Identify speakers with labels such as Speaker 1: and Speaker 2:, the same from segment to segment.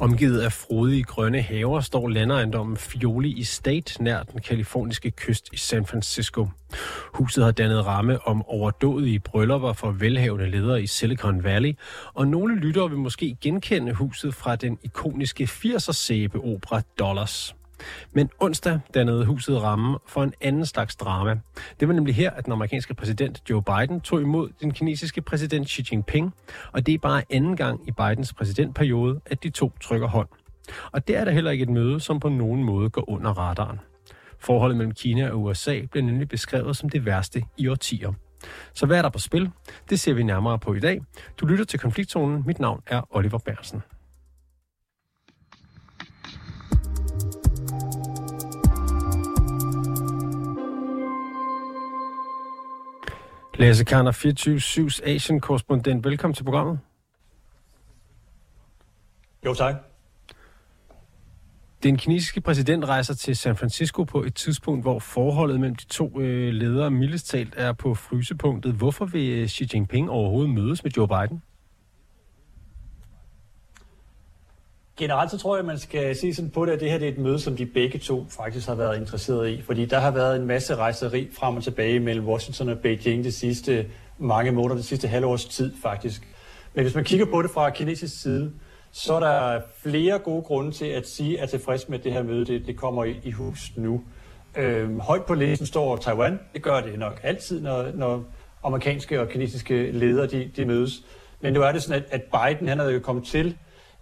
Speaker 1: Omgivet af frodige grønne haver står landejendommen Fioli Estate nær den kaliforniske kyst i San Francisco. Huset har dannet ramme om overdådige bryllupper for velhavende ledere i Silicon Valley, og nogle lyttere vil måske genkende huset fra den ikoniske 80'er sæbeopera Dollars. Men onsdag dannede huset ramme for en anden slags drama. Det var nemlig her, at den amerikanske præsident Joe Biden tog imod den kinesiske præsident Xi Jinping, og det er bare anden gang i Bidens præsidentperiode, at de to trykker hånd. Og det er der heller ikke et møde, som på nogen måde går under radaren. Forholdet mellem Kina og USA bliver nemlig beskrevet som det værste i årtier. Så hvad er der på spil? Det ser vi nærmere på i dag. Du lytter til Konfliktzonen. Mit navn er Oliver Bersen. Lasse Karner, 24-7's Asian-korrespondent. Velkommen til programmet.
Speaker 2: Jo, tak.
Speaker 1: Den kinesiske præsident rejser til San Francisco på et tidspunkt, hvor forholdet mellem de to øh, ledere mildest talt er på frysepunktet. Hvorfor vil øh, Xi Jinping overhovedet mødes med Joe Biden?
Speaker 2: Generelt så tror jeg, man skal se sådan på det, at det her det er et møde, som de begge to faktisk har været interesseret i. Fordi der har været en masse rejseri frem og tilbage mellem Washington og Beijing de sidste mange måneder, det sidste halvårs tid faktisk. Men hvis man kigger på det fra kinesisk side, så er der flere gode grunde til at sige, at tilfreds med det her møde, det, det kommer i, i hus nu. Øhm, højt på listen står Taiwan. Det gør det nok altid, når, når amerikanske og kinesiske ledere de, de mødes. Men nu er det sådan, at, at Biden han er jo kommet til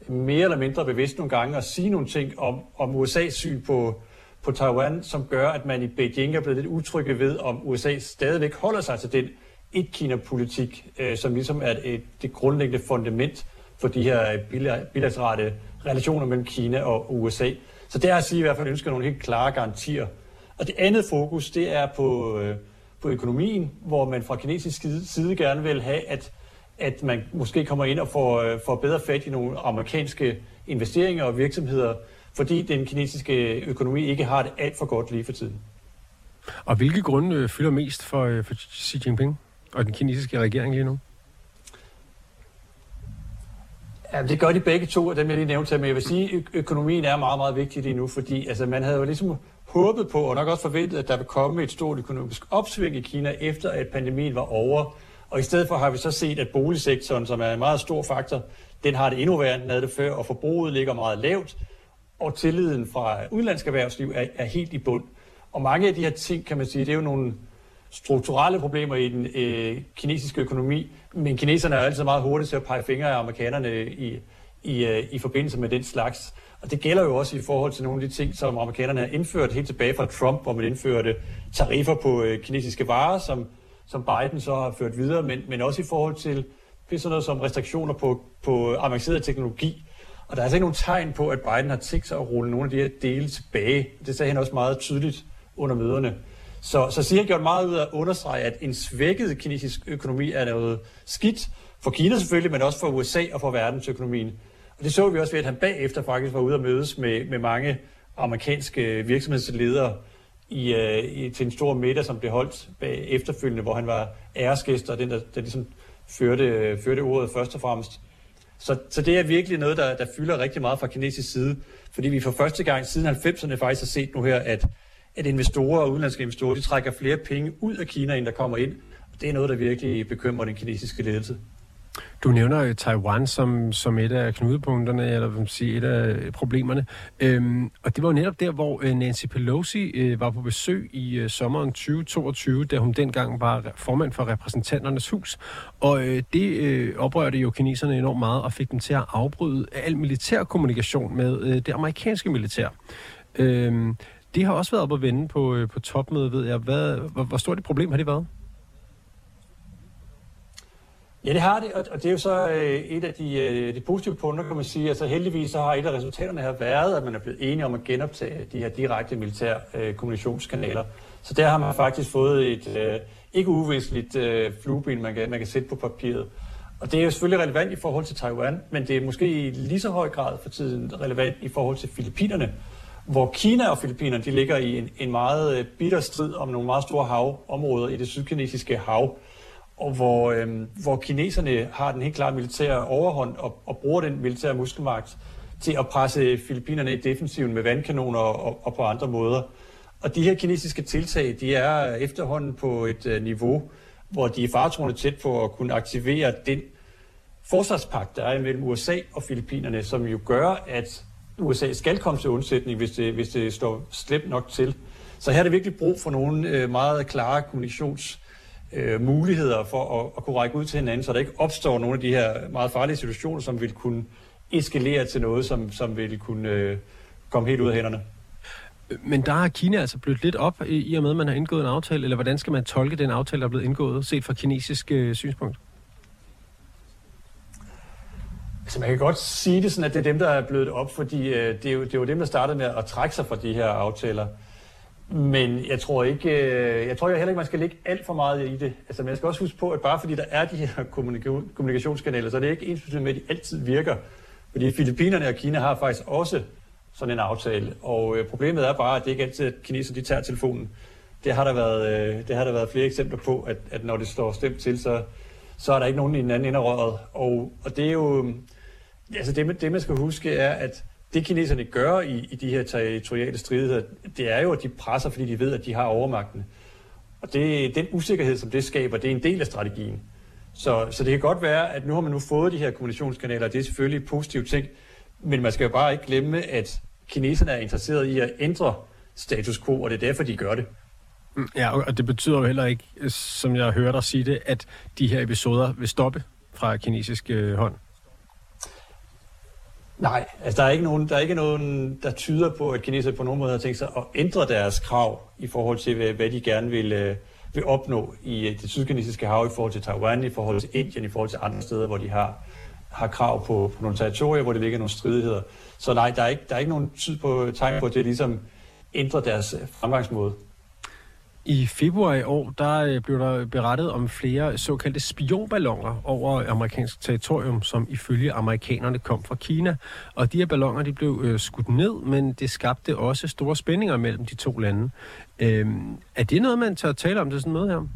Speaker 2: mere eller mindre bevidst nogle gange at sige nogle ting om, om USA's syn på, på Taiwan, som gør, at man i Beijing er blevet lidt utrygge ved, om USA stadigvæk holder sig til den et-Kina-politik, øh, som ligesom er et, det grundlæggende fundament for de her øh, bilaterale relationer mellem Kina og USA. Så det er at sige, at i hvert fald ønsker nogle helt klare garantier. Og det andet fokus, det er på, øh, på økonomien, hvor man fra kinesisk side gerne vil have, at at man måske kommer ind og får, øh, får bedre fat i nogle amerikanske investeringer og virksomheder, fordi den kinesiske økonomi ikke har det alt for godt lige for tiden.
Speaker 1: Og hvilke grunde øh, fylder mest for, øh, for Xi Jinping og den kinesiske regering lige nu?
Speaker 2: Ja, det gør de begge to, og dem jeg lige nævnte men jeg vil sige, at økonomien er meget, meget vigtig lige nu, fordi altså, man havde jo ligesom håbet på, og nok også forventet, at der vil komme et stort økonomisk opsving i Kina, efter at pandemien var over, og i stedet for har vi så set, at boligsektoren, som er en meget stor faktor, den har det endnu værre, end havde det før, og forbruget ligger meget lavt, og tilliden fra udenlandsk erhvervsliv er, er helt i bund. Og mange af de her ting, kan man sige, det er jo nogle strukturelle problemer i den øh, kinesiske økonomi, men kineserne er altid meget hurtige til at pege fingre af amerikanerne i, i, øh, i forbindelse med den slags. Og det gælder jo også i forhold til nogle af de ting, som amerikanerne har indført helt tilbage fra Trump, hvor man indførte tariffer på øh, kinesiske varer, som som Biden så har ført videre, men, men også i forhold til det sådan noget som restriktioner på, på avanceret teknologi. Og der er altså ikke nogen tegn på, at Biden har tænkt sig at rulle nogle af de her dele tilbage. Det sagde han også meget tydeligt under møderne. Så, så siger har gjort meget ud af at understrege, at en svækket kinesisk økonomi er noget skidt for Kina selvfølgelig, men også for USA og for verdensøkonomien. Og det så vi også ved, at han bagefter faktisk var ude at mødes med, med mange amerikanske virksomhedsledere, i, øh, i, til en stor middag, som blev holdt bag efterfølgende, hvor han var æresgæst, og den, der, der ligesom førte, førte ordet først og fremmest. Så, så det er virkelig noget, der, der fylder rigtig meget fra kinesisk side, fordi vi for første gang siden 90'erne faktisk har set nu her, at, at investorer og udenlandske investorer, de trækker flere penge ud af Kina, end der kommer ind. Og det er noget, der virkelig bekymrer den kinesiske ledelse.
Speaker 1: Du nævner jo Taiwan som, som et af knudepunkterne, eller hvad man siger, et af øh, problemerne. Øhm, og det var jo netop der, hvor øh, Nancy Pelosi øh, var på besøg i øh, sommeren 2022, da hun dengang var formand for repræsentanternes hus. Og øh, det øh, oprørte jo kineserne enormt meget og fik dem til at afbryde al militær kommunikation med øh, det amerikanske militær. Øhm, det har også været op at vende på, øh, på topmødet, ved jeg. Hvad, hvor, hvor stort et problem har det været?
Speaker 2: Ja, det har det, og det er jo så øh, et af de, øh, de positive punkter, kan man sige. Altså heldigvis så har et af resultaterne her været, at man er blevet enige om at genoptage de her direkte militære øh, kommunikationskanaler. Så der har man faktisk fået et øh, ikke uvæsentligt øh, flueben, man kan, man kan sætte på papiret. Og det er jo selvfølgelig relevant i forhold til Taiwan, men det er måske i lige så høj grad for tiden relevant i forhold til Filippinerne, hvor Kina og Filippinerne de ligger i en, en meget øh, bitter strid om nogle meget store havområder i det sydkinesiske hav og hvor, øh, hvor kineserne har den helt klare militære overhånd og, og bruger den militære muskelmagt til at presse Filippinerne i defensiven med vandkanoner og, og på andre måder. Og de her kinesiske tiltag, de er efterhånden på et øh, niveau, hvor de er faretroende tæt på at kunne aktivere den forsvarspagt, der er imellem USA og Filippinerne, som jo gør, at USA skal komme til undsætning, hvis det, hvis det står slemt nok til. Så her er det virkelig brug for nogle øh, meget klare kommunikations øh, for at, at kunne række ud til hinanden, så der ikke opstår nogle af de her meget farlige situationer, som vil kunne eskalere til noget, som, som vil kunne øh, komme helt ud af hænderne.
Speaker 1: Men der har Kina altså blødt lidt op i, og med, at man har indgået en aftale, eller hvordan skal man tolke den aftale, der er blevet indgået, set fra kinesisk øh, synspunkt?
Speaker 2: Altså man kan godt sige det sådan, at det er dem, der er blevet op, fordi øh, det, er jo, det er jo dem, der startede med at trække sig fra de her aftaler. Men jeg tror ikke, øh, jeg tror jeg heller ikke, man skal lægge alt for meget i det. Altså, man skal også huske på, at bare fordi der er de her kommunikationskanaler, så er det ikke ens med, at de altid virker. Fordi Filippinerne og Kina har faktisk også sådan en aftale. Og øh, problemet er bare, at det ikke altid er, at kineserne de tager telefonen. Det har der været, øh, det har der været flere eksempler på, at, at når det står stemt til, så, så er der ikke nogen i den anden ende af røret. Og, og det er jo, altså det, det man skal huske er, at det kineserne gør i, i de her territoriale stridigheder, det er jo, at de presser, fordi de ved, at de har overmagten. Og det, den usikkerhed, som det skaber, det er en del af strategien. Så, så det kan godt være, at nu har man nu fået de her kommunikationskanaler, og det er selvfølgelig positivt ting, men man skal jo bare ikke glemme, at kineserne er interesseret i at ændre status quo, og det er derfor, de gør det.
Speaker 1: Mm, ja, og det betyder jo heller ikke, som jeg hører dig sige det, at de her episoder vil stoppe fra kinesisk øh, hånd.
Speaker 2: Nej, altså der er ikke nogen, der er ikke nogen, der tyder på, at kineserne på nogen måde har tænkt sig at ændre deres krav i forhold til, hvad, de gerne vil, øh, vil opnå i øh, det sydkinesiske hav, i forhold til Taiwan, i forhold til Indien, i forhold til andre steder, hvor de har, har krav på, på nogle territorier, hvor det ligger nogle stridigheder. Så nej, der er ikke, der er ikke nogen tid på tegn på, at det ligesom ændrer deres øh, fremgangsmåde.
Speaker 1: I februar i år, der øh, blev der berettet om flere såkaldte spionballoner over amerikansk territorium, som ifølge amerikanerne kom fra Kina. Og de her balloner, de blev øh, skudt ned, men det skabte også store spændinger mellem de to lande. Øhm, er det noget, man tør tale om til sådan noget her?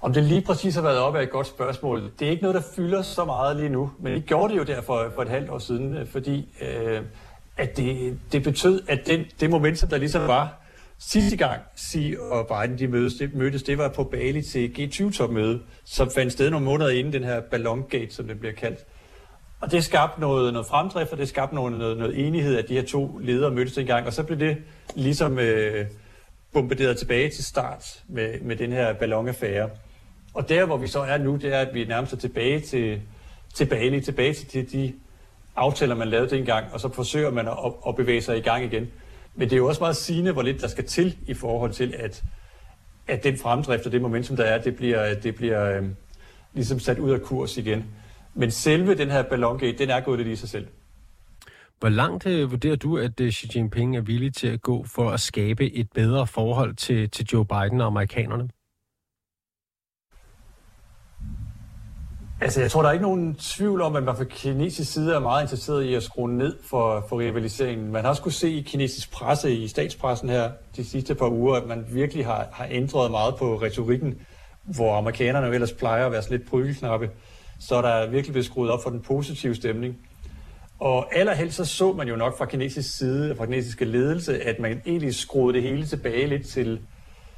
Speaker 2: Om det lige præcis har været op er et godt spørgsmål. Det er ikke noget, der fylder så meget lige nu, men det gjorde det jo derfor for et halvt år siden, øh, fordi øh, at det, det betød, at den, det momentum, der ligesom var sidste gang, Xi og Biden de mødes, det, mødtes, det var på Bali til G20-topmøde, som fandt sted nogle måneder inden den her ballongate, som det bliver kaldt. Og det skabte noget, noget fremdrift, og det skabte noget, noget, noget enighed, at de her to ledere mødtes gang, og så blev det ligesom øh, bombarderet tilbage til start med, med den her ballonaffære. Og der, hvor vi så er nu, det er, at vi nærmest er tilbage til, til Bali, tilbage til de, de aftaler, man lavede dengang, og så forsøger man at, at bevæge sig i gang igen. Men det er jo også meget sigende, hvor lidt der skal til i forhold til, at, at den fremdrift og det momentum, der er, det bliver, det bliver øh, ligesom sat ud af kurs igen. Men selve den her ballongate, den er gået lidt i sig selv.
Speaker 1: Hvor langt øh, vurderer du, at øh, Xi Jinping er villig til at gå for at skabe et bedre forhold til, til Joe Biden og amerikanerne?
Speaker 2: Altså, jeg tror, der er ikke nogen tvivl om, at man fra kinesisk side er meget interesseret i at skrue ned for, for rivaliseringen. Man har også kunne se i kinesisk presse, i statspressen her de sidste par uger, at man virkelig har, har ændret meget på retorikken, hvor amerikanerne ellers plejer at være sådan lidt prygelknappe. Så der er virkelig blevet skruet op for den positive stemning. Og allerhelst så så man jo nok fra kinesisk side, fra kinesiske ledelse, at man egentlig skruede det hele tilbage lidt til,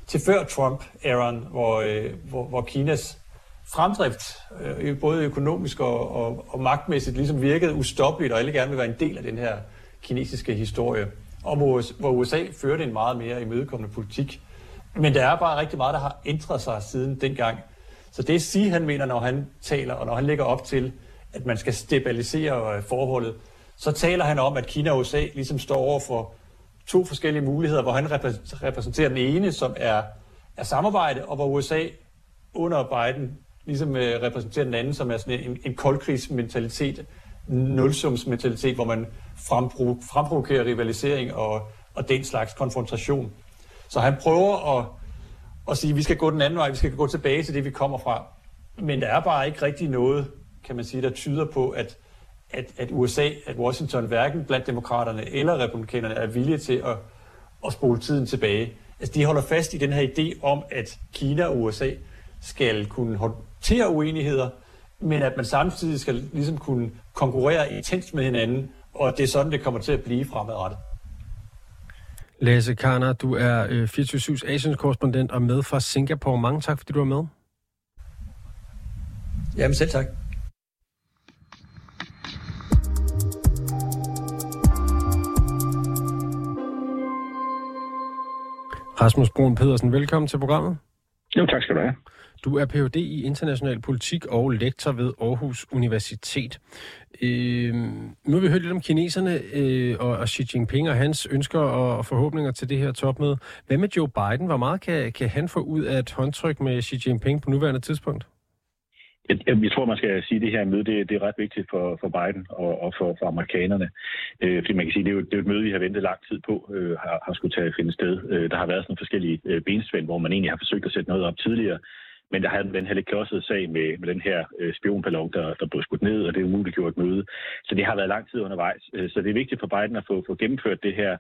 Speaker 2: til før Trump-æraen, hvor, øh, hvor, hvor Kinas fremdrift, øh, både økonomisk og, og, og magtmæssigt, ligesom virkede ustoppeligt, og alle gerne vil være en del af den her kinesiske historie. Og hvor, hvor USA førte en meget mere imødekommende politik. Men der er bare rigtig meget, der har ændret sig siden dengang. Så det sige, han mener, når han taler, og når han lægger op til, at man skal stabilisere øh, forholdet, så taler han om, at Kina og USA ligesom står over for to forskellige muligheder, hvor han repræsenterer den ene, som er, er samarbejde, og hvor USA under Biden ligesom øh, repræsenterer den anden, som er sådan en, en koldkrigsmentalitet, nulsumsmentalitet, hvor man frempro, fremprovokerer rivalisering og, og den slags konfrontation. Så han prøver at, at sige, at vi skal gå den anden vej, vi skal gå tilbage til det, vi kommer fra. Men der er bare ikke rigtig noget, kan man sige, der tyder på, at, at, at USA, at Washington, hverken blandt demokraterne eller republikanerne, er villige til at, at spole tiden tilbage. Altså, de holder fast i den her idé om, at Kina og USA skal kunne håndtere uenigheder, men at man samtidig skal ligesom kunne konkurrere intens med hinanden, og det er sådan, det kommer til at blive fremadrettet.
Speaker 1: Lasse Karner, du er 24-7's øh, Asiens-korrespondent og med fra Singapore. Mange tak, fordi du er med.
Speaker 2: Jamen selv tak.
Speaker 1: Rasmus Brun Pedersen, velkommen til programmet.
Speaker 3: Jo, tak skal du have.
Speaker 1: Du er Ph.D. i international politik og lektor ved Aarhus Universitet. Øh, nu har vi hørt lidt om kineserne øh, og, og Xi Jinping og hans ønsker og, og forhåbninger til det her topmøde. Hvad med Joe Biden? Hvor meget kan, kan han få ud af et håndtryk med Xi Jinping på nuværende tidspunkt?
Speaker 3: Jeg, jeg, tror, man skal sige, at det her møde det, det er ret vigtigt for, for Biden og, og for, for amerikanerne. Øh, fordi man kan sige, det er, jo, det er et møde, vi har ventet lang tid på, øh, har, har skulle tage finde sted. Øh, der har været sådan forskellige øh, benspænd, hvor man egentlig har forsøgt at sætte noget op tidligere. Men der havde den her lidt klodsede sag med, med den her øh, spionballon, der, der blev skudt ned, og det er umuliggjort et møde. Så det har været lang tid undervejs. Øh, så det er vigtigt for Biden at få, få gennemført det her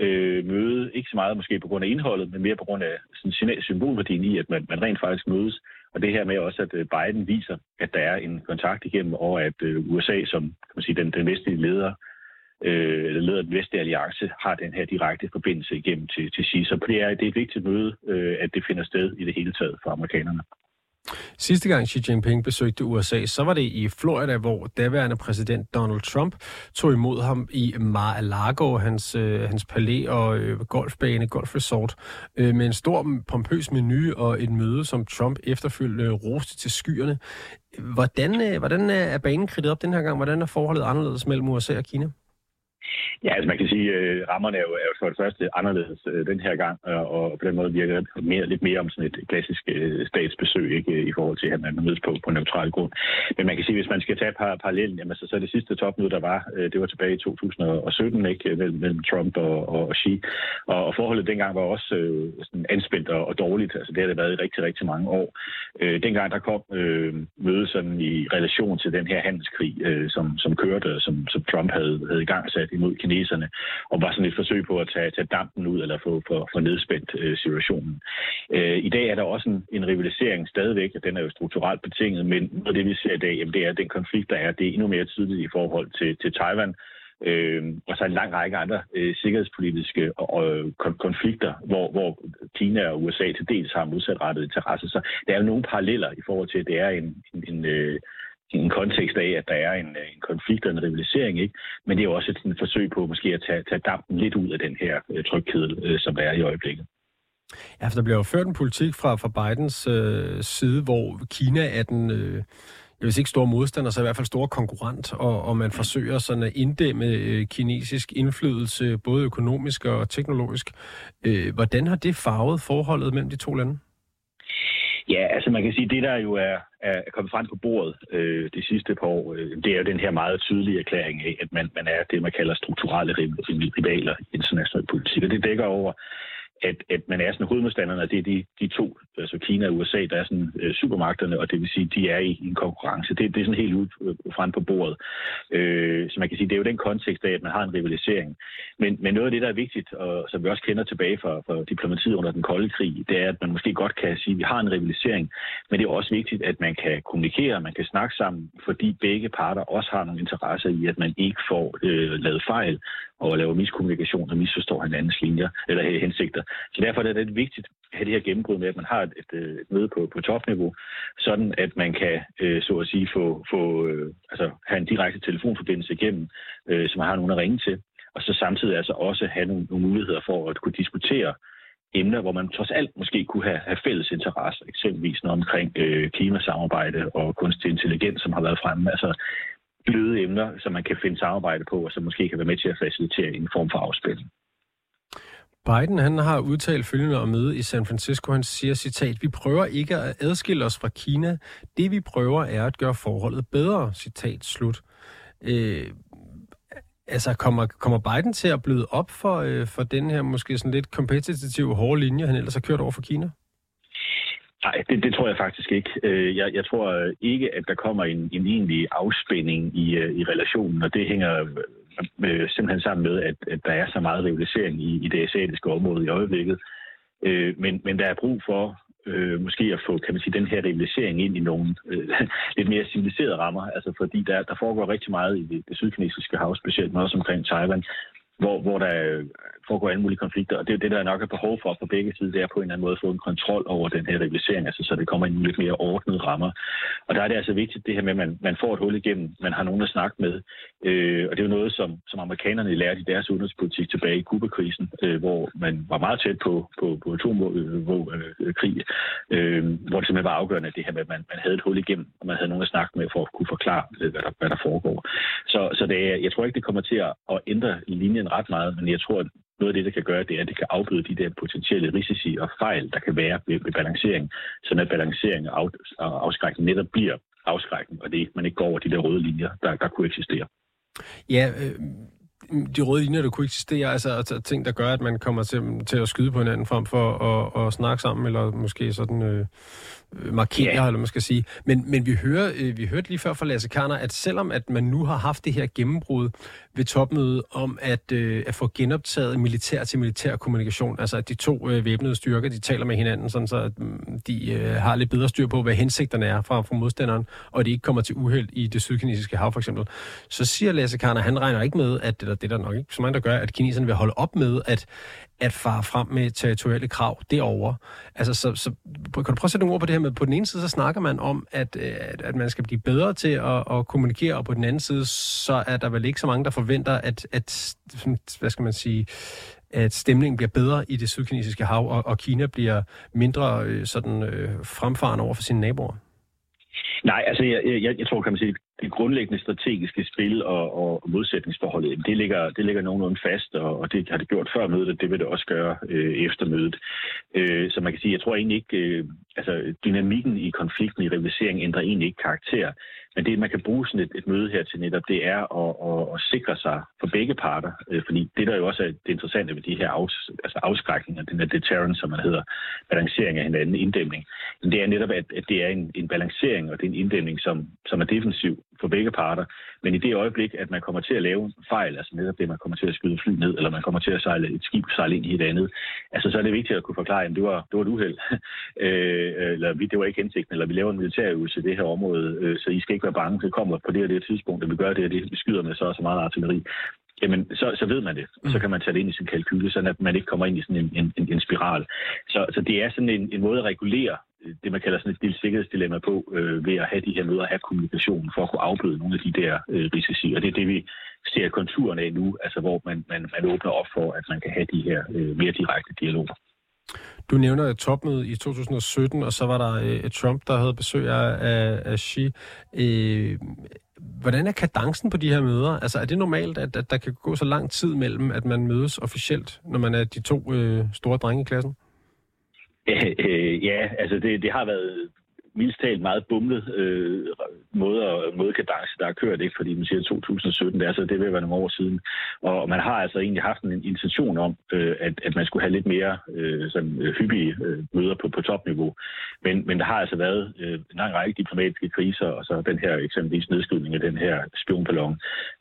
Speaker 3: øh, møde. Ikke så meget måske på grund af indholdet, men mere på grund af sådan symbolværdien i, at man, man rent faktisk mødes. Og det her med også, at øh, Biden viser, at der er en kontakt igennem, og at øh, USA som kan man sige, den, den vestlige leder, øh, eller leder den vestlige alliance, har den her direkte forbindelse igennem til, til Xi. Så det er, det er et vigtigt møde, øh, at det finder sted i det hele taget for amerikanerne.
Speaker 1: Sidste gang Xi Jinping besøgte USA, så var det i Florida, hvor daværende præsident Donald Trump tog imod ham i Mar-a-Lago, hans, øh, hans palæ og øh, golfbane, golfresort, øh, med en stor pompøs menu og et møde, som Trump efterfølgende roste til skyerne. Hvordan, øh, hvordan er banen kridtet op den her gang? Hvordan er forholdet anderledes mellem USA og Kina?
Speaker 3: Ja, altså man kan sige, at rammerne er jo, er jo for det første anderledes øh, den her gang, øh, og på den måde virker det mere, lidt mere om sådan et klassisk statsbesøg ikke, i forhold til, at man mødes på, på neutral grund. Men man kan sige, at hvis man skal tage par parallellen, jamen, så, så det sidste topmøde, der var, det var tilbage i 2017 ikke, mellem, mellem Trump og, og, og Xi. Og, og forholdet dengang var også øh, sådan anspændt og, og dårligt. Altså det har det været i rigtig, rigtig mange år. Øh, dengang der kom øh, mødet sådan i relation til den her handelskrig, øh, som, som kørte, som, som Trump havde, havde i gang sat imod kineserne, og var sådan et forsøg på at tage, tage dampen ud eller få, for, få nedspændt øh, situationen. Øh, I dag er der også en, en rivalisering stadigvæk, og den er jo strukturelt betinget, men noget af det, vi ser i dag, jamen, det er, at den konflikt, der er, det er endnu mere tydeligt i forhold til, til Taiwan, Øh, og så en lang række andre øh, sikkerhedspolitiske og, kon- konflikter, hvor, hvor Kina og USA til dels har modsatrettet interesse. Så der er jo nogle paralleller i forhold til, at det er en, en, en, øh, en kontekst af, at der er en, øh, en konflikt og en rivalisering, ikke? men det er jo også et, et forsøg på måske at tage, tage dampen lidt ud af den her øh, tryghed, øh, som der er i øjeblikket.
Speaker 1: Ja, for der bliver jo ført en politik fra, fra Bidens øh, side, hvor Kina er den, øh, hvis ikke store modstander, så i hvert fald store konkurrent, og, og man forsøger sådan at inddæmme øh, kinesisk indflydelse, både økonomisk og teknologisk. Øh, hvordan har det farvet forholdet mellem de to lande?
Speaker 3: Ja, altså man kan sige, det der jo er, er kommet frem på bordet øh, de sidste par år, øh, det er jo den her meget tydelige erklæring af, at man, man er det, man kalder strukturelle rivaler i international politik. Og det dækker over at, at man er sådan hovedmodstanderne, det er de, de to, altså Kina og USA, der er sådan øh, supermagterne, og det vil sige, de er i, i en konkurrence. Det, det er sådan helt ud øh, frem på bordet. Øh, så man kan sige, det er jo den kontekst af, at man har en rivalisering. Men, men noget af det, der er vigtigt, og som vi også kender tilbage fra, fra diplomatiet under den kolde krig, det er, at man måske godt kan sige, at vi har en rivalisering, men det er også vigtigt, at man kan kommunikere, man kan snakke sammen, fordi begge parter også har nogle interesser i, at man ikke får øh, lavet fejl, og laver miskommunikation og misforstår hinandens linjer eller hensigter. Så derfor er det vigtigt at have det her gennembrud med, at man har et, et, øh, et møde på, på topniveau, sådan at man kan, øh, så at sige, få, få øh, altså, have en direkte telefonforbindelse igennem, øh, som man har nogen at ringe til, og så samtidig altså også have nogle, nogle muligheder for at kunne diskutere emner, hvor man trods alt måske kunne have, have fælles interesser, eksempelvis noget omkring øh, klimasamarbejde og kunstig intelligens, som har været fremme. Altså bløde emner, som man kan finde samarbejde på, og som måske kan være med til at facilitere en form for afspænding.
Speaker 1: Biden han har udtalt følgende om møde i San Francisco. Han siger, citat, vi prøver ikke at adskille os fra Kina. Det vi prøver er at gøre forholdet bedre, citat slut. Øh, altså kommer, kommer Biden til at bløde op for, øh, for den her måske sådan lidt kompetitive hårde linje, han ellers har kørt over for Kina?
Speaker 3: Nej, det, det tror jeg faktisk ikke. Øh, jeg, jeg tror ikke, at der kommer en, en egentlig afspænding i, øh, i relationen, og det hænger simpelthen sammen med, at, at der er så meget rivalisering i, i det asiatiske område i øjeblikket. Øh, men, men der er brug for øh, måske at få, kan man sige, den her rivalisering ind i nogle øh, lidt mere civiliserede rammer, altså fordi der, der foregår rigtig meget i det, det sydkinesiske hav, specielt, men også omkring Taiwan, hvor, hvor der foregår alle mulige konflikter, og det er jo det, der nok er behov for på begge sider, det er på en eller anden måde at få en kontrol over den her rivalisering, altså så det kommer i en lidt mere ordnet rammer. Og der er det altså vigtigt det her med, at man, man får et hul igennem, man har nogen at snakke med, øh, og det er jo noget, som, som amerikanerne lærte i deres udenrigspolitik tilbage i Kuba-krisen, øh, hvor man var meget tæt på, på, på atomkrig, øh, øh, hvor det simpelthen var afgørende det her med, at man, man havde et hul igennem, og man havde nogen at snakke med for at kunne forklare, hvad der, hvad der foregår. Så, så det er, jeg tror ikke, det kommer til at, at ændre linjen ret meget, men jeg tror, at noget af det, der kan gøre, det er, at det kan afbøde de der potentielle risici og fejl, der kan være ved, ved balancering, så at balancering og, af, og afskrækning netop bliver afskrækning, og det man ikke går over de der røde linjer, der, der kunne eksistere.
Speaker 1: Ja, øh, de røde linjer, der kunne eksistere, altså, altså ting, der gør, at man kommer til, til at skyde på hinanden frem for at, at snakke sammen, eller måske sådan øh, markere, ja. eller man skal sige. Men, men vi, hører, øh, vi hørte lige før fra Lasse Karner, at selvom at man nu har haft det her gennembrud ved topmødet om at, øh, at få genoptaget militær til militær kommunikation, altså at de to øh, væbnede styrker, de taler med hinanden, sådan så at mm, de øh, har lidt bedre styr på, hvad hensigterne er fra, fra modstanderen, og det ikke kommer til uheld i det sydkinesiske hav for eksempel, så siger Lasse Karner, han regner ikke med, at det, det er der nok ikke så mange, der gør, at kineserne vil holde op med at, at fare frem med territoriale krav derovre. Altså, så, så kan du prøve at sætte nogle ord på det her med, på den ene side, så snakker man om, at, øh, at, at man skal blive bedre til at, at kommunikere, og på den anden side, så er der vel ikke så mange, der forventer, at, at hvad skal man sige, at stemningen bliver bedre i det sydkinesiske hav, og, og Kina bliver mindre øh, sådan øh, fremfarende over for sine naboer?
Speaker 3: Nej, altså jeg, jeg, jeg tror, kan man sige, grundlæggende strategiske spil og, og modsætningsforholdet, det ligger, det ligger nogenlunde fast, og, og det har det gjort før mødet, og det vil det også gøre øh, efter mødet. Øh, så man kan sige, jeg tror egentlig ikke, øh, altså dynamikken i konflikten, i rivaliseringen, ændrer egentlig ikke karakter. Men det, man kan bruge sådan et, et møde her til netop, det er at, at, at sikre sig for begge parter. Øh, fordi det, der jo også er det interessante ved de her afs, altså afskrækninger, den her deterrence, som man hedder, balancering af hinanden, inddæmning, det er netop, at, at det er en, en balancering, og det er en inddæmning, som, som er defensiv for begge parter. Men i det øjeblik, at man kommer til at lave en fejl, altså netop det, man kommer til at skyde fly ned, eller man kommer til at sejle et skib sejle ind i et andet, altså så er det vigtigt at kunne forklare, at det var, det var et uheld, øh, eller det var ikke hensigten, eller vi laver en militærøvelse i det her område, øh, så I skal ikke være bange, det kommer på det og det tidspunkt, at vi gør det og det, vi skyder med så og så meget artilleri jamen så, så ved man det. Og så mm. kan man tage det ind i sin kalkyle, så at man ikke kommer ind i sådan en, en, en, en spiral. Så, så det er sådan en, en måde at regulere det, man kalder sådan et sikkerhedsdilemma på, øh, ved at have de her møder, have kommunikation for at kunne afbøde nogle af de der øh, risici. Og det er det, vi ser konturen af nu, altså hvor man, man, man åbner op for, at man kan have de her øh, mere direkte dialoger.
Speaker 1: Du nævner et topmøde i 2017, og så var der øh, Trump, der havde besøg af, af Xi. Øh, hvordan er kadencen på de her møder? Altså er det normalt, at, at der kan gå så lang tid mellem, at man mødes officielt, når man er de to øh, store drenge i klassen?
Speaker 3: Øh, ja, altså det, det har været mildst talt meget bumlet øh, måde, måde kadence, der er kørt, ikke? fordi man siger 2017, det, er, så det vil være nogle år siden. Og man har altså egentlig haft en intention om, øh, at, at man skulle have lidt mere øh, sådan, øh, hyppige øh, møder på, på topniveau. Men, men der har altså været øh, en lang række diplomatiske kriser, og så den her eksempelvis nedskydning af den her spionballon,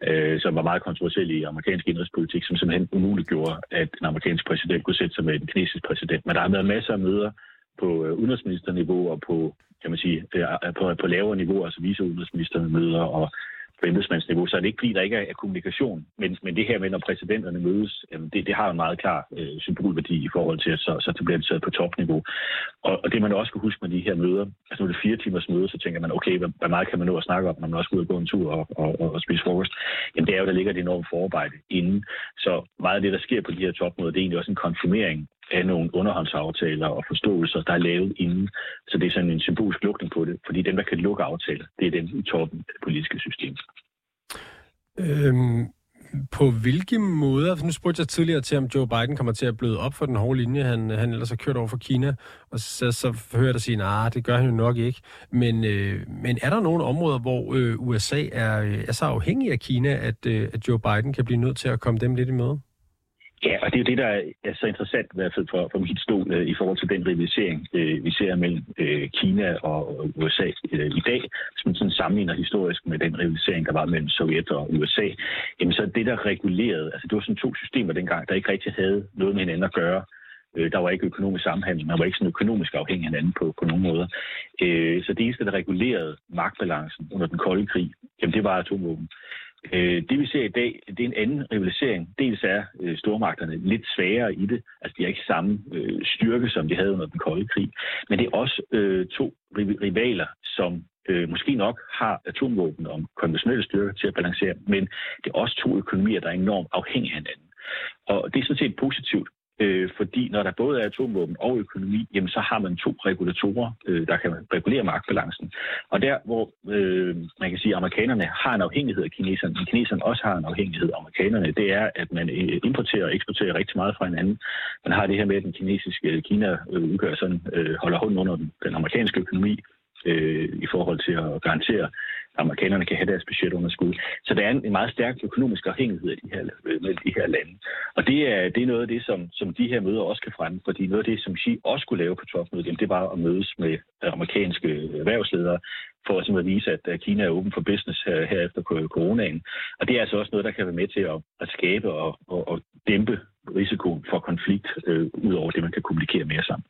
Speaker 3: øh, som var meget kontroversiel i amerikansk indrigspolitik, som simpelthen umuliggjorde, at en amerikansk præsident kunne sætte sig med en kinesisk præsident. Men der har været masser af møder på øh, udenrigsministerniveau og på kan man sige, øh, på, på lavere niveau, altså viceudenrigsministermøder og på embedsmandsniveau, så er det ikke fordi, der ikke er, kommunikation. Men, men det her med, når præsidenterne mødes, det, det har en meget klar øh, symbolværdi i forhold til, at så, så det bliver taget på topniveau. Og, og det man også skal huske med de her møder, altså nu er det fire timers møde, så tænker man, okay, hvad, hvad meget kan man nå at snakke om, når man også går ud og gå en tur og, og, og, og spise frokost? Jamen det er jo, der ligger et enormt forarbejde inden. Så meget af det, der sker på de her topmøder, det er egentlig også en konfirmering af nogle underhåndsaftaler og forståelser, der er lavet inden. Så det er sådan en symbolsk lukning på det, fordi dem, der kan lukke aftaler, det er dem i toppen af det politiske system.
Speaker 1: Øhm, på hvilke måder, nu spurgte jeg tidligere til, om Joe Biden kommer til at bløde op for den hårde linje, han, han ellers har kørt over for Kina, og så, så hører jeg dig sige, nej, nah, det gør han jo nok ikke. Men, øh, men er der nogle områder, hvor øh, USA er, øh, er så afhængig af Kina, at, øh, at Joe Biden kan blive nødt til at komme dem lidt i møde?
Speaker 3: Ja, og det er jo det, der er så interessant i hvert fald for, for mit stol øh, i forhold til den rivalisering, øh, vi ser mellem øh, Kina og USA øh, i dag. Hvis man sådan sammenligner historisk med den rivalisering, der var mellem Sovjet og USA, jamen så det, der regulerede, altså det var sådan to systemer dengang, der ikke rigtig havde noget med hinanden at gøre. Øh, der var ikke økonomisk samhandel, man var ikke sådan økonomisk afhængig af hinanden på, på nogen måder. Øh, så det eneste, der regulerede magtbalancen under den kolde krig, jamen det var atomvåben. Øh, det vi ser i dag, det er en anden rivalisering. Dels er øh, stormagterne lidt svagere i det, altså de har ikke samme øh, styrke, som de havde under den kolde krig, men det er også øh, to rivaler, som øh, måske nok har atomvåben og konventionelle styrker til at balancere, men det er også to økonomier, der er enormt afhængige af hinanden. Og det er sådan set positivt, Øh, fordi når der både er atomvåben og økonomi, jamen så har man to regulatorer, øh, der kan regulere magtbalancen. Og der, hvor øh, man kan sige, at amerikanerne har en afhængighed af kineserne, men kineserne også har en afhængighed af amerikanerne, det er, at man øh, importerer og eksporterer rigtig meget fra hinanden. Man har det her med, at den kinesiske øh, Kina øh, udgør sådan, øh, holder hånden under den, den amerikanske økonomi, øh, i forhold til at garantere, at amerikanerne kan have deres budgetunderskud. Så der er en, en meget stærk økonomisk afhængighed af de her, øh, mellem de her lande. Og det er, det er noget af det, som, som de her møder også kan fremme, fordi noget af det, som Xi også skulle lave på topmødet, det var at mødes med amerikanske erhvervsledere for at vise, at Kina er åben for business her, her efter coronaen. Og det er altså også noget, der kan være med til at, at skabe og, og, og dæmpe risikoen for konflikt, øh, ud over det, man kan kommunikere mere sammen.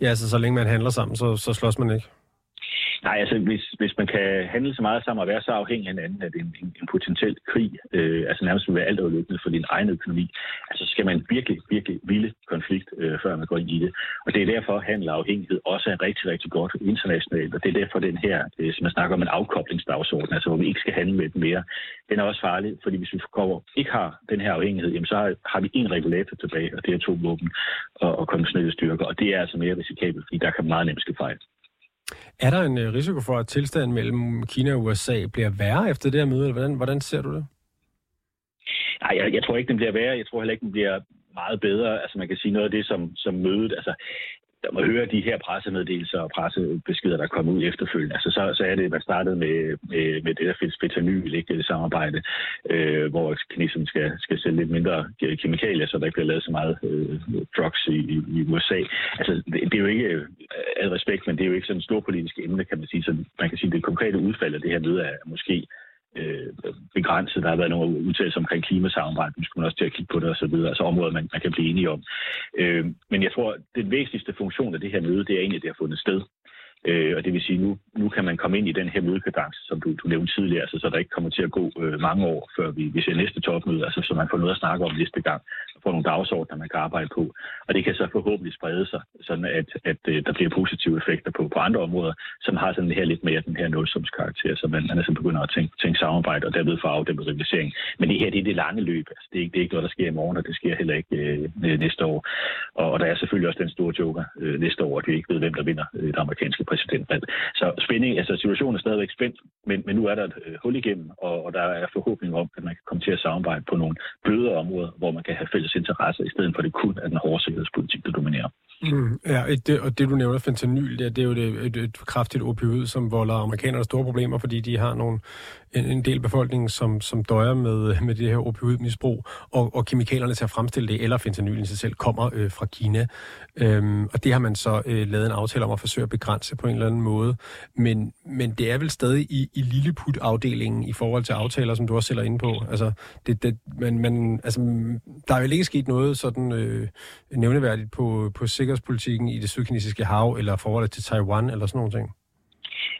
Speaker 1: Ja, altså så længe man handler sammen, så, så slås man ikke?
Speaker 3: Nej, altså hvis, hvis man kan handle så meget sammen og være så afhængig af hinanden, at en, en, en potentiel krig, øh, altså nærmest vil være alt overløbende for din egen økonomi, altså skal man virkelig, virkelig ville konflikt, øh, før man går ind i det. Og det er derfor, handel og afhængighed også er rigtig, rigtig godt internationalt, og det er derfor den her, øh, som man snakker om en afkoblingsdagsorden, altså hvor vi ikke skal handle med den mere, den er også farlig, fordi hvis vi kommer, ikke har den her afhængighed, jamen så har, har vi en regulator tilbage, og det er to våben og, og konventionelle styrker, og det er altså mere risikabelt, fordi der kan meget nemt ske fejl.
Speaker 1: Er der en øh, risiko for, at tilstanden mellem Kina og USA bliver værre efter det her møde? Eller hvordan, hvordan ser du det?
Speaker 3: Nej, jeg, jeg tror ikke, den bliver værre. Jeg tror heller ikke, den bliver meget bedre. Altså man kan sige noget af det, som, som mødet, altså der må høre de her pressemeddelelser og pressebeskeder, der kommer ud efterfølgende. Altså, så, så er det, man startede med, med, med det der fetanyl, ikke det samarbejde, øh, hvor kineserne skal, skal sælge lidt mindre kemikalier, så der ikke bliver lavet så meget øh, drugs i, i, USA. Altså, det, det er jo ikke, øh, al respekt, men det er jo ikke sådan et stort politisk emne, kan man sige. Så man kan sige, at det konkrete udfald af det her møde er måske øh, begrænset. Der har været nogle udtalelser omkring klimasamarbejde, nu skulle man også til at kigge på det osv., altså områder, man, man kan blive enige om. Øh, men jeg tror, den væsentligste funktion af det her møde, det er egentlig, at det har fundet sted. Øh, og det vil sige, nu, nu kan man komme ind i den her mødekadence, som du, du nævnte tidligere, altså, så der ikke kommer til at gå øh, mange år, før vi, vi ser næste topmøde, altså, så man får noget at snakke om næste gang, og får nogle dagsordner, man kan arbejde på. Og det kan så forhåbentlig sprede sig, sådan at, at øh, der bliver positive effekter på, på andre områder, som har sådan her lidt mere den her nulsumskarakter, så man, man altså begynder at tænke, tænke samarbejde, og derved få afdæmpet rivalisering. Men det her, det er det lange løb. Altså, det, er ikke, det er ikke noget, der sker i morgen, og det sker heller ikke øh, næste år. Og, og der er selvfølgelig også den store joker øh, næste år, at vi ikke ved, hvem der vinder øh, det amerikanske præsidentvalg. Så spænding, altså situationen er stadigvæk spændt, men, men nu er der et øh, hul igennem, og, og der er forhåbning om, at man kan komme til at samarbejde på nogle bløde områder, hvor man kan have fælles interesser, i stedet for det kun er den hårde sikkerhedspolitik, der dominerer.
Speaker 1: Mm, ja, det, og det du nævner, fentanyl, det, det er jo det, et, et kraftigt opioid, som volder amerikanerne store problemer, fordi de har nogle, en, en del befolkningen, som, som døjer med, med det her opioidmisbrug, og, og kemikalierne til at fremstille det, eller fentanyl i sig selv, kommer øh, fra Kina. Øhm, og det har man så øh, lavet en aftale om at forsøge at begrænse på en eller anden måde. Men, men det er vel stadig i, i Lilleput-afdelingen i forhold til aftaler, som du også selv er inde på. Altså, det, det, man, man, altså, der er vel ikke sket noget sådan øh, nævneværdigt på, på sikkerhedspolitikken i det sydkinesiske hav, eller forholdet til Taiwan, eller sådan nogle ting?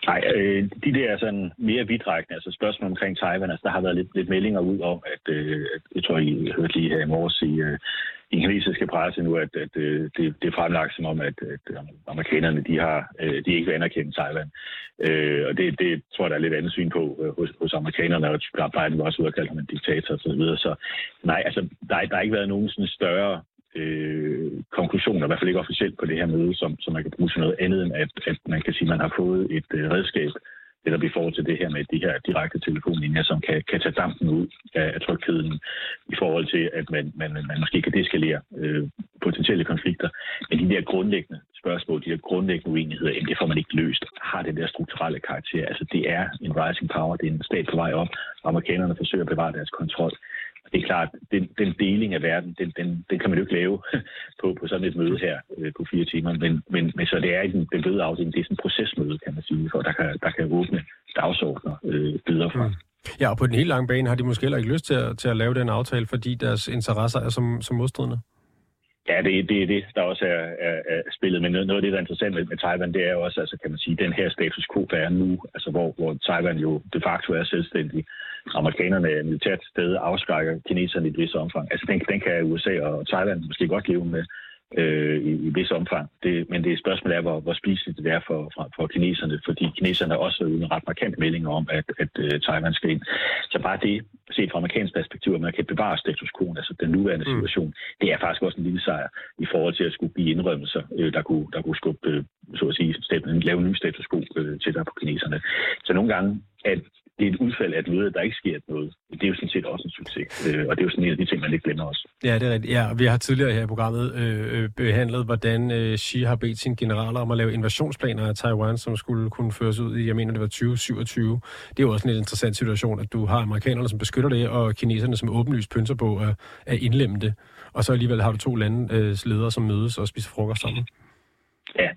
Speaker 3: Nej, øh, de der sådan mere vidtrækkende, altså spørgsmål omkring Taiwan, altså der har været lidt, lidt meldinger ud om, at, øh, jeg tror, I hørte lige her i morges i, øh, i den kinesiske presse nu, at, at øh, det, det er fremlagt som om, at, at øh, amerikanerne de har, øh, de ikke vil anerkende Taiwan. Øh, og det, det tror jeg, der er lidt andet syn på øh, hos, hos amerikanerne, og Biden var også ud og kalde ham en diktator osv. Så, videre. så nej, altså, der, der har ikke været nogen sådan større øh, konklusioner, i hvert fald ikke officielt på det her møde, som, som man kan bruge til noget andet end, at, at man kan sige, at man har fået et øh, redskab, netop i forhold til det her med de her direkte telefonlinjer, som kan, kan tage dampen ud af, af trygheden i forhold til, at man, man, man måske kan deskalere øh, potentielle konflikter. Men de der grundlæggende spørgsmål, de der grundlæggende uenigheder, jamen, det får man ikke løst. Har den der strukturelle karakter. Altså det er en rising power, det er en stat på vej op, amerikanerne forsøger at bevare deres kontrol det er klart, den, den deling af verden, den, den, den kan man jo ikke lave på, på sådan et møde her øh, på fire timer. Men, men, men så det er den, den bløde afdeling, det er sådan et procesmøde, kan man sige, for der kan, der kan åbne dagsordner øh, videre fra. Mm.
Speaker 1: Ja, og på den helt lange bane har de måske heller ikke lyst til at, til at lave den aftale, fordi deres interesser er som, som modstridende.
Speaker 3: Ja, det er det, det, der også er, er, er spillet. Men noget, noget af det, der er interessant med, med Taiwan, det er jo også, altså, kan man sige, den her status quo, der er nu, altså hvor, hvor Taiwan jo de facto er selvstændig. Amerikanerne er militært sted afskrækker kineserne i et vis omfang. Altså den, den kan USA og Thailand måske godt leve med øh, i, i vis omfang. Det, men det spørgsmål er, hvor, hvor spiseligt det er for, for, for kineserne, fordi kineserne har også en ret markant melding om, at, at uh, Taiwan skal ind. Så bare det, set fra amerikansk perspektiv, at man kan bevare status quo, altså den nuværende mm. situation, mm. det er faktisk også en lille sejr i forhold til at skulle give indrømmelser, øh, der, kunne, der kunne skubbe, øh, så at sige, lave en ny status quo øh, til der på kineserne. Så nogle gange, at det er et udfald af et møde, der ikke sker noget. Det er jo sådan set også en succes, øh, og det er jo sådan en af de ting, man ikke glemmer også.
Speaker 1: Ja, det er rigtigt. Ja, vi har tidligere her i programmet øh, øh, behandlet, hvordan øh, Xi har bedt sine generaler om at lave invasionsplaner af Taiwan, som skulle kunne føres ud i, jeg mener, det var 2027. Det er jo også en lidt interessant situation, at du har amerikanerne, som beskytter det, og kineserne, som åbenlyst pynser på at, at indlemme det. Og så alligevel har du to landes øh, ledere, som mødes og spiser frokost sammen.
Speaker 3: Ja,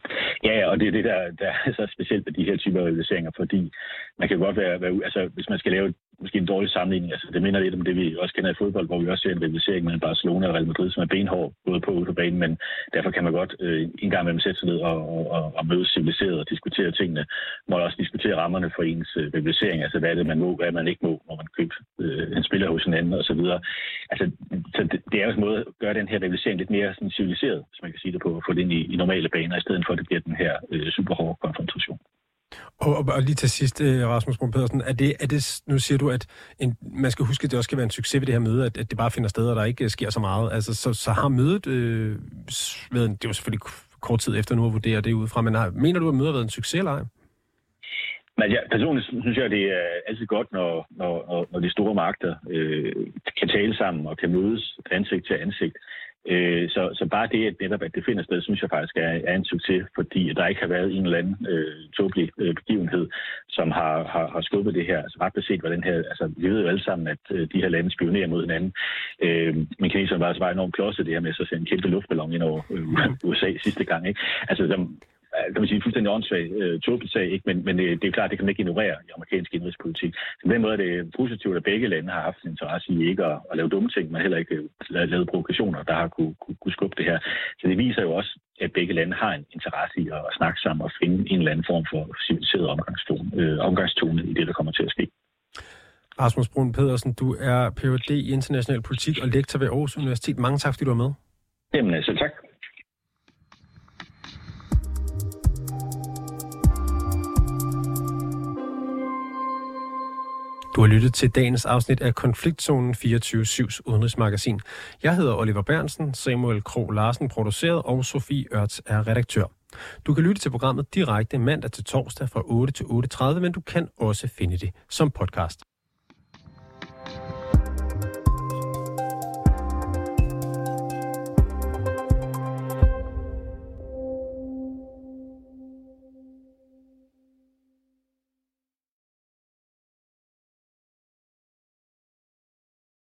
Speaker 3: ja, og det er det, der, der er så specielt ved de her typer realiseringer, fordi man kan godt være, være altså hvis man skal lave måske en dårlig sammenligning. Altså, det minder lidt om det, vi også kender i fodbold, hvor vi også ser en rivalisering mellem Barcelona og Real Madrid, som er benhård, både på og på banen, men derfor kan man godt øh, en gang imellem sætte sig ned og, og, og mødes civiliseret og diskutere tingene. Man må også diskutere rammerne for ens øh, rivalisering, altså hvad er det, man må, hvad er man ikke må, når man køber øh, en spiller hos hinanden og så videre. Altså, så det, det er jo en måde at gøre den her rivalisering lidt mere sådan, civiliseret, hvis man kan sige det på, at få det ind i, i normale baner, i stedet for at det bliver den her øh, super hårde konfrontation.
Speaker 1: Og, og, og lige til sidst, øh, Rasmus Brun Pedersen, er det, er det, nu siger du, at en, man skal huske, at det også skal være en succes ved det her møde, at, at det bare finder sted, og der ikke øh, sker så meget. Altså, så, så har mødet, øh, været, det er jo selvfølgelig kort tid efter nu at vurdere det ud fra, men har, mener du, at mødet har været en succes eller ej?
Speaker 3: Men ja, personligt synes jeg, det er altid godt, når, når, når de store magter øh, kan tale sammen og kan mødes ansigt til ansigt. Øh, så, så bare det, at netop at det finder sted, synes jeg faktisk er, er en succes, fordi der ikke har været en eller anden øh, tåbelig øh, begivenhed, som har, har, har skubbet det her. Altså ret beset, hvad den her, altså vi ved jo alle sammen, at øh, de her lande spionerer mod hinanden. Øh, men kineserne var altså bare enormt klodset det her med så at sende en kæmpe luftballon ind over øh, USA sidste gang. Ikke? Altså, der, kan man sige, fuldstændig åndssvag øh, tåbelig sag, ikke? men, men det, det er klart, det kan man ikke ignorere i amerikansk indrigspolitik. Så på den måde er det positivt, at begge lande har haft en interesse i ikke at, at lave dumme ting, men heller ikke at lave provokationer, der har kunne, kunne, kunne skubbe det her. Så det viser jo også, at begge lande har en interesse i at snakke sammen og finde en eller anden form for civiliseret omgangstone, øh, omgangstone i det, der kommer til at ske.
Speaker 1: Rasmus Brun Pedersen, du er Ph.D. i international politik og lektor ved Aarhus Universitet. Mange tak, fordi du var med.
Speaker 3: Jamen, selv tak.
Speaker 1: Du har lyttet til dagens afsnit af Konfliktzonen 24-7's udenrigsmagasin. Jeg hedder Oliver Bernsen, Samuel Kro Larsen produceret og Sofie Ørts er redaktør. Du kan lytte til programmet direkte mandag til torsdag fra 8 til 8.30, men du kan også finde det som podcast.